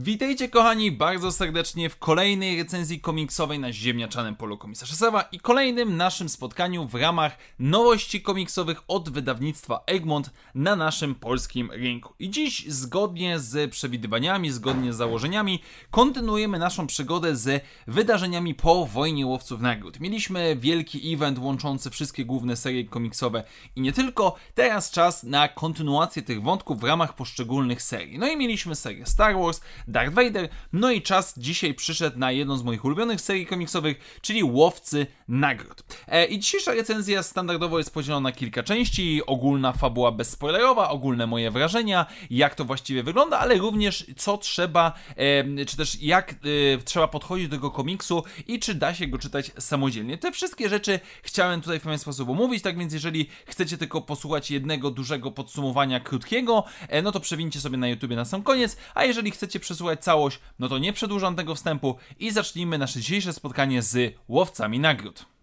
Witajcie kochani bardzo serdecznie w kolejnej recenzji komiksowej na ziemniaczanym polu komisarza Sewa i kolejnym naszym spotkaniu w ramach nowości komiksowych od wydawnictwa Egmont na naszym polskim rynku. I dziś zgodnie z przewidywaniami, zgodnie z założeniami kontynuujemy naszą przygodę z wydarzeniami po wojnie łowców nagród. Mieliśmy wielki event łączący wszystkie główne serie komiksowe i nie tylko. Teraz czas na kontynuację tych wątków w ramach poszczególnych serii. No i mieliśmy serię Star Wars, Darth Vader. No i czas dzisiaj przyszedł na jedną z moich ulubionych serii komiksowych, czyli Łowcy Nagród. E, I dzisiejsza recenzja standardowo jest podzielona na kilka części. Ogólna fabuła bezspoilerowa, ogólne moje wrażenia, jak to właściwie wygląda, ale również co trzeba, e, czy też jak e, trzeba podchodzić do tego komiksu i czy da się go czytać samodzielnie. Te wszystkie rzeczy chciałem tutaj w pewien sposób omówić, tak więc jeżeli chcecie tylko posłuchać jednego dużego podsumowania krótkiego, e, no to przewincie sobie na YouTube na sam koniec, a jeżeli chcecie przesłuchać całość, no to nie przedłużam tego wstępu i zacznijmy nasze dzisiejsze spotkanie z łowcami nagród.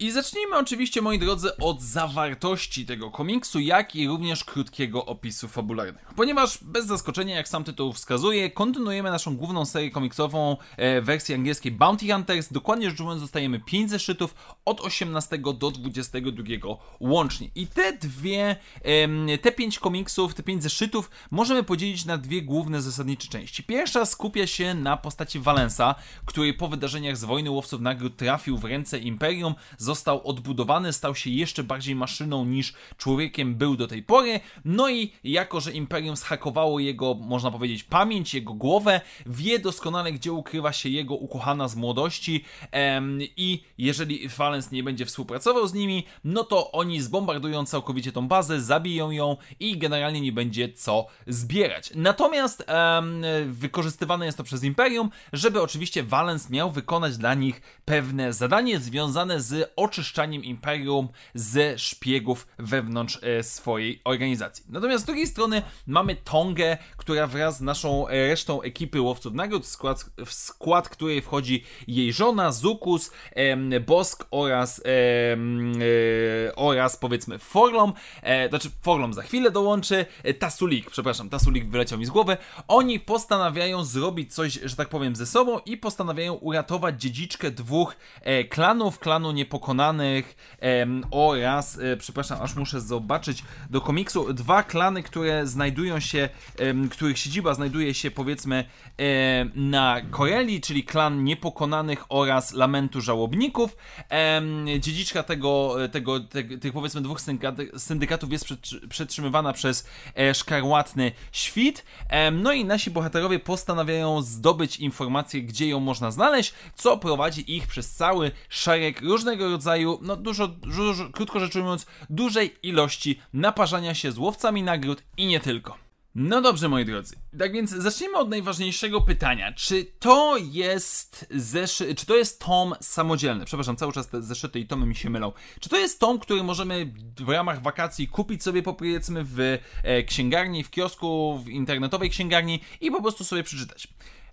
I zacznijmy oczywiście, moi drodzy, od zawartości tego komiksu, jak i również krótkiego opisu fabularnego. Ponieważ, bez zaskoczenia, jak sam tytuł wskazuje, kontynuujemy naszą główną serię komiksową e, wersji angielskiej Bounty Hunters. Dokładnie rzecz ujmując, dostajemy 5 zeszytów od 18 do 22 łącznie. I te dwie, e, te 5 komiksów, te 5 zeszytów możemy podzielić na dwie główne zasadnicze części. Pierwsza skupia się na postaci Valensa, który po wydarzeniach z Wojny Łowców Nagród trafił w ręce Imperium, został odbudowany, stał się jeszcze bardziej maszyną niż człowiekiem był do tej pory. No i jako, że Imperium zhakowało jego, można powiedzieć, pamięć, jego głowę, wie doskonale, gdzie ukrywa się jego ukochana z młodości i jeżeli Valens nie będzie współpracował z nimi, no to oni zbombardują całkowicie tą bazę, zabiją ją i generalnie nie będzie co zbierać. Natomiast em, wykorzystywane jest to przez Imperium, żeby oczywiście Valens miał wykonać dla nich pewne zadanie związane z oczyszczaniem imperium ze szpiegów wewnątrz e, swojej organizacji. Natomiast z drugiej strony mamy Tongę, która wraz z naszą e, resztą ekipy łowców nagród, w skład, w skład której wchodzi jej żona, Zukus, Bosk oraz, e, oraz powiedzmy Forlom, znaczy Forlom za chwilę dołączy, Tasulik, przepraszam, Tasulik wyleciał mi z głowy, oni postanawiają zrobić coś, że tak powiem, ze sobą i postanawiają uratować dziedziczkę dwóch klanów, klanu niepokonanych em, oraz, e, przepraszam, aż muszę zobaczyć do komiksu, dwa klany, które znajdują się, em, których siedziba znajduje się powiedzmy e, na Koreli, czyli klan niepokonanych oraz lamentu żałobników. Em, dziedziczka tego, tego, te, tych powiedzmy dwóch syndykatów jest przetrzymywana przez e, szkarłatny świt. No i nasi bohaterowie postanawiają zdobyć informacje, gdzie ją można znaleźć, co prowadzi ich przez cały szereg różnego rodzaju, no dużo, dużo krótko rzecz ujmując, dużej ilości naparzania się z łowcami nagród i nie tylko. No dobrze, moi drodzy. Tak więc zacznijmy od najważniejszego pytania. Czy to jest zeszy... czy to jest tom samodzielny? Przepraszam, cały czas te zeszyty i tomy mi się mylą. Czy to jest tom, który możemy w ramach wakacji kupić sobie powiedzmy w e, księgarni, w kiosku, w internetowej księgarni i po prostu sobie przeczytać?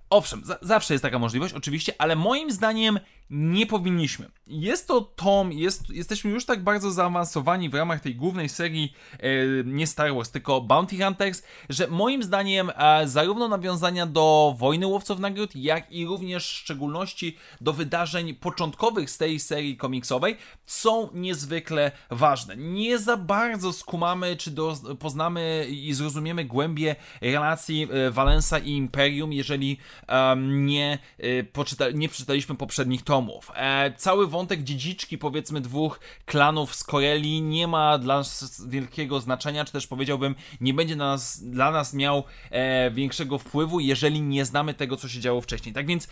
Owszem, za zawsze jest taka możliwość, oczywiście, ale moim zdaniem nie powinniśmy. Jest to tom, jest, jesteśmy już tak bardzo zaawansowani w ramach tej głównej serii e, nie Star Wars, tylko Bounty Hunters, że moim zdaniem e, zarówno nawiązania do Wojny Łowców Nagród, jak i również w szczególności do wydarzeń początkowych z tej serii komiksowej są niezwykle ważne. Nie za bardzo skumamy, czy do, poznamy i zrozumiemy głębie relacji e, Valensa i Imperium, jeżeli nie, e, poczyta, nie przeczytaliśmy poprzednich tomów. E, cały wątek dziedziczki, powiedzmy, dwóch klanów z Koreli nie ma dla nas wielkiego znaczenia, czy też powiedziałbym, nie będzie dla nas, dla nas miał e, większego wpływu, jeżeli nie znamy tego, co się działo wcześniej. Tak więc,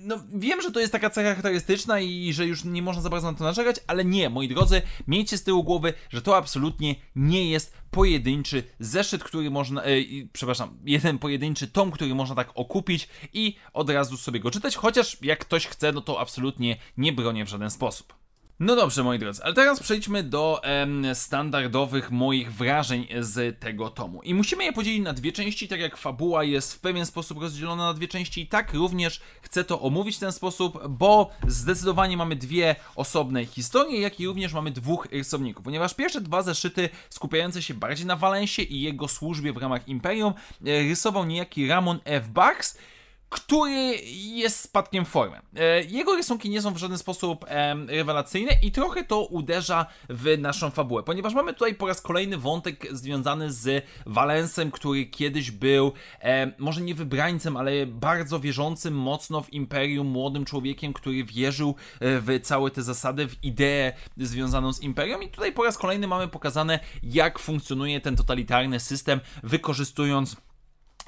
no, wiem, że to jest taka cecha charakterystyczna i że już nie można za bardzo na to narzekać, ale nie, moi drodzy, miejcie z tyłu głowy, że to absolutnie nie jest pojedynczy zeszyt, który można, e, przepraszam, jeden pojedynczy tom, który można tak okupić i od razu sobie go czytać, chociaż jak ktoś chce, no to absolutnie nie bronię w żaden sposób. No dobrze, moi drodzy, ale teraz przejdźmy do em, standardowych moich wrażeń z tego tomu. I musimy je podzielić na dwie części, tak jak fabuła jest w pewien sposób rozdzielona na dwie części, i tak również chcę to omówić w ten sposób, bo zdecydowanie mamy dwie osobne historie, jak i również mamy dwóch rysowników, ponieważ pierwsze dwa zeszyty skupiające się bardziej na Walensie i jego służbie w ramach Imperium e, rysował niejaki Ramon F. Bucks, który jest spadkiem formy. E, jego rysunki nie są w żaden sposób e, rewelacyjne i trochę to uderza w naszą fabułę, ponieważ mamy tutaj po raz kolejny wątek związany z Valensem, który kiedyś był e, może nie wybrańcem, ale bardzo wierzącym mocno w imperium, młodym człowiekiem, który wierzył w całe te zasady, w ideę związaną z imperium i tutaj po raz kolejny mamy pokazane, jak funkcjonuje ten totalitarny system, wykorzystując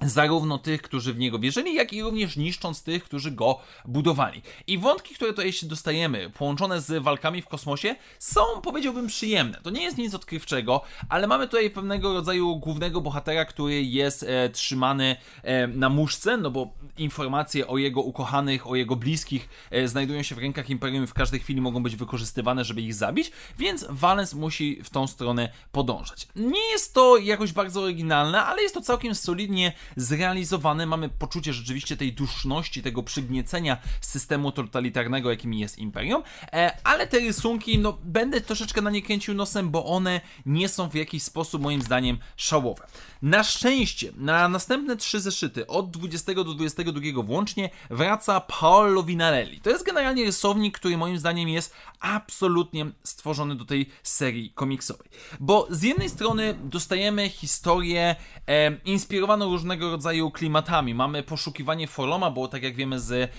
zarówno tych, którzy w niego wierzyli, jak i również niszcząc tych, którzy go budowali. I wątki, które tutaj się dostajemy, połączone z walkami w kosmosie, są, powiedziałbym, przyjemne. To nie jest nic odkrywczego, ale mamy tutaj pewnego rodzaju głównego bohatera, który jest e, trzymany e, na muszce, no bo informacje o jego ukochanych, o jego bliskich e, znajdują się w rękach Imperium i w każdej chwili mogą być wykorzystywane, żeby ich zabić, więc Valens musi w tą stronę podążać. Nie jest to jakoś bardzo oryginalne, ale jest to całkiem solidnie zrealizowane. Mamy poczucie rzeczywiście tej duszności, tego przygniecenia systemu totalitarnego, jakim jest Imperium, e, ale te rysunki, no będę troszeczkę na nie kręcił nosem, bo one nie są w jakiś sposób moim zdaniem szałowe. Na szczęście, na następne trzy zeszyty, od 20 do 22 włącznie, wraca Paolo Vinarelli. To jest generalnie rysownik, który moim zdaniem jest absolutnie stworzony do tej serii komiksowej. Bo z jednej strony dostajemy historię e, inspirowaną różnego rodzaju klimatami. Mamy poszukiwanie Forloma, bo tak jak wiemy z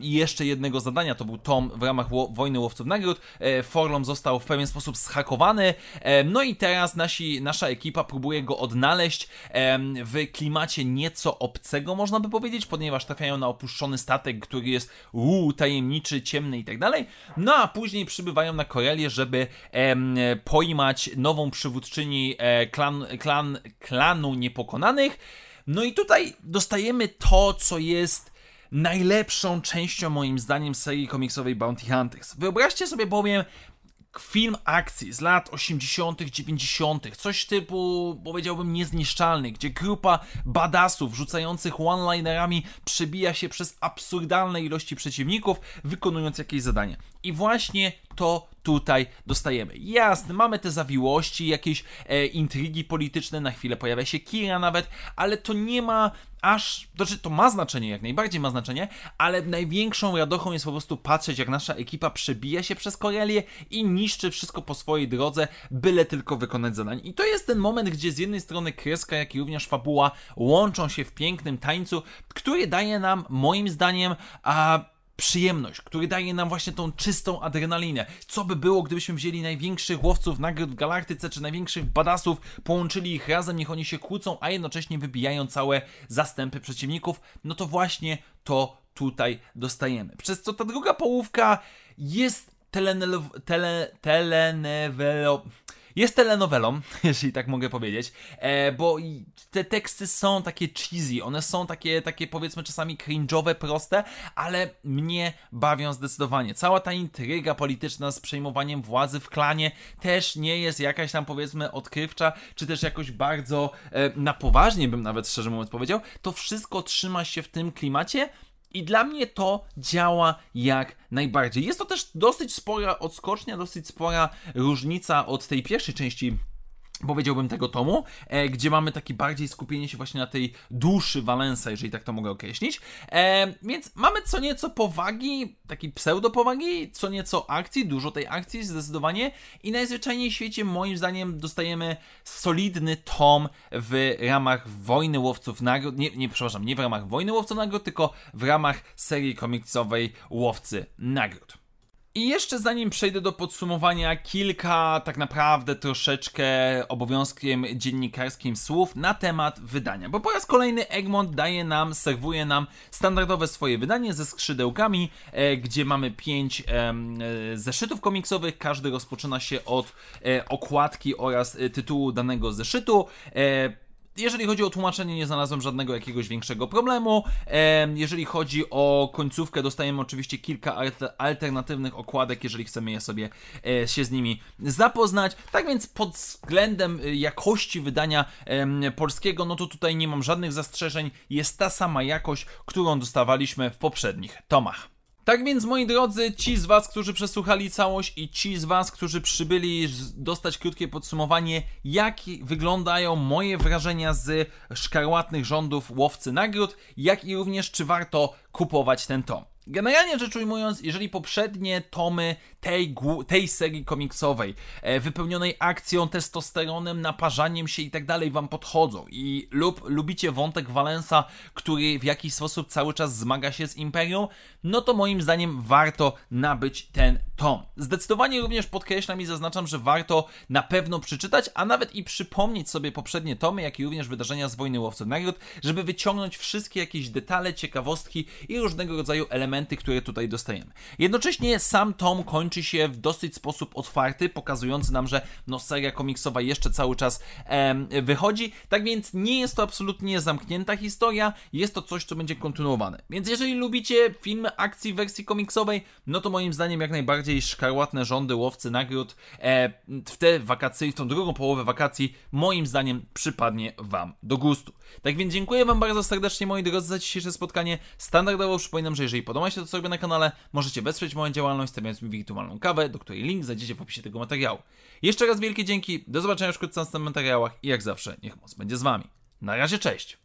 jeszcze jednego zadania, to był tom w ramach Wojny Łowców Nagród, e, Forlom został w pewien sposób zhakowany, e, no i teraz nasi, nasza ekipa próbuje go odnaleźć w klimacie nieco obcego, można by powiedzieć, ponieważ trafiają na opuszczony statek, który jest uu, tajemniczy, ciemny i tak dalej. No a później przybywają na Korelię, żeby pojmać nową przywódczyni e, klan, klan, klanu niepokonanych. No i tutaj dostajemy to, co jest najlepszą częścią moim zdaniem serii komiksowej Bounty Hunters. Wyobraźcie sobie bowiem film akcji z lat 80., 90., coś typu, powiedziałbym, niezniszczalny, gdzie grupa badassów rzucających one-linerami przebija się przez absurdalne ilości przeciwników, wykonując jakieś zadanie. I właśnie to tutaj dostajemy. Jasne, mamy te zawiłości, jakieś e, intrygi polityczne, na chwilę pojawia się Kira nawet, ale to nie ma aż, to znaczy to ma znaczenie, jak najbardziej ma znaczenie, ale największą radochą jest po prostu patrzeć, jak nasza ekipa przebija się przez Korelię i niszczy wszystko po swojej drodze, byle tylko wykonać zadanie. I to jest ten moment, gdzie z jednej strony kreska, jak i również fabuła łączą się w pięknym tańcu, który daje nam, moim zdaniem, a przyjemność, który daje nam właśnie tą czystą adrenalinę. Co by było, gdybyśmy wzięli największych łowców nagród w galaktyce, czy największych badasów, połączyli ich razem, niech oni się kłócą, a jednocześnie wybijają całe zastępy przeciwników, no to właśnie to tutaj dostajemy. Przez co ta druga połówka jest telenewelą, tele, telenewelą, jest telenowelą, jeśli tak mogę powiedzieć, e, bo te teksty są takie cheesy, one są takie, takie powiedzmy czasami cringe'owe, proste, ale mnie bawią zdecydowanie. Cała ta intryga polityczna z przejmowaniem władzy w klanie też nie jest jakaś tam powiedzmy odkrywcza, czy też jakoś bardzo e, na poważnie bym nawet szczerze mówiąc powiedział. To wszystko trzyma się w tym klimacie, i dla mnie to działa jak najbardziej. Jest to też dosyć spora odskocznia, dosyć spora różnica od tej pierwszej części powiedziałbym tego tomu, e, gdzie mamy takie bardziej skupienie się właśnie na tej duszy Valensa, jeżeli tak to mogę określić. E, więc mamy co nieco powagi, takiej pseudopowagi, co nieco akcji, dużo tej akcji zdecydowanie i najzwyczajniej w świecie moim zdaniem dostajemy solidny tom w ramach Wojny Łowców Nagród, nie, nie przepraszam, nie w ramach Wojny Łowców Nagród, tylko w ramach serii komiksowej Łowcy Nagród. I jeszcze zanim przejdę do podsumowania, kilka tak naprawdę troszeczkę obowiązkiem dziennikarskim słów na temat wydania. Bo po raz kolejny Egmont daje nam, serwuje nam standardowe swoje wydanie ze skrzydełkami, e, gdzie mamy pięć e, zeszytów komiksowych. Każdy rozpoczyna się od e, okładki oraz e, tytułu danego zeszytu. E, jeżeli chodzi o tłumaczenie, nie znalazłem żadnego jakiegoś większego problemu. Jeżeli chodzi o końcówkę, dostajemy oczywiście kilka alternatywnych okładek, jeżeli chcemy je sobie e, się z nimi zapoznać. Tak więc pod względem e, jakości wydania polskiego, no to tutaj nie mam żadnych zastrzeżeń. Jest ta sama jakość, którą dostawaliśmy w poprzednich tomach. Tak więc, moi drodzy, ci z Was, którzy przesłuchali całość i ci z Was, którzy przybyli dostać krótkie podsumowanie, jak wyglądają moje wrażenia z szkarłatnych rządów łowcy nagród, jak i również czy warto kupować ten tom. Generalnie rzecz ujmując, jeżeli poprzednie tomy tej, tej serii komiksowej, e, wypełnionej akcją, testosteronem, naparzaniem się i tak dalej, wam podchodzą i lub lubicie wątek Valensa, który w jakiś sposób cały czas zmaga się z Imperium, no to moim zdaniem warto nabyć ten tom. Zdecydowanie również podkreślam i zaznaczam, że warto na pewno przeczytać, a nawet i przypomnieć sobie poprzednie tomy, jak i również wydarzenia z Wojny Łowców Nagród, żeby wyciągnąć wszystkie jakieś detale, ciekawostki i różnego rodzaju elementy, które tutaj dostajemy. Jednocześnie sam tom kończy się w dosyć sposób otwarty, pokazujący nam, że no seria komiksowa jeszcze cały czas em, wychodzi, tak więc nie jest to absolutnie zamknięta historia, jest to coś, co będzie kontynuowane. Więc jeżeli lubicie filmy akcji w wersji komiksowej, no to moim zdaniem jak najbardziej szkarłatne rządy łowcy nagród e, w te wakacje, w tą drugą połowę wakacji, moim zdaniem przypadnie Wam do gustu. Tak więc dziękuję Wam bardzo serdecznie moi drodzy za dzisiejsze spotkanie. Standardowo przypominam, że jeżeli podoba się to, robię na kanale, możecie wesprzeć moją działalność, stawiając mi wirtualną kawę, do której link znajdziecie w opisie tego materiału. Jeszcze raz wielkie dzięki, do zobaczenia wkrótce w następnych materiałach i jak zawsze, niech moc będzie z Wami. Na razie, cześć!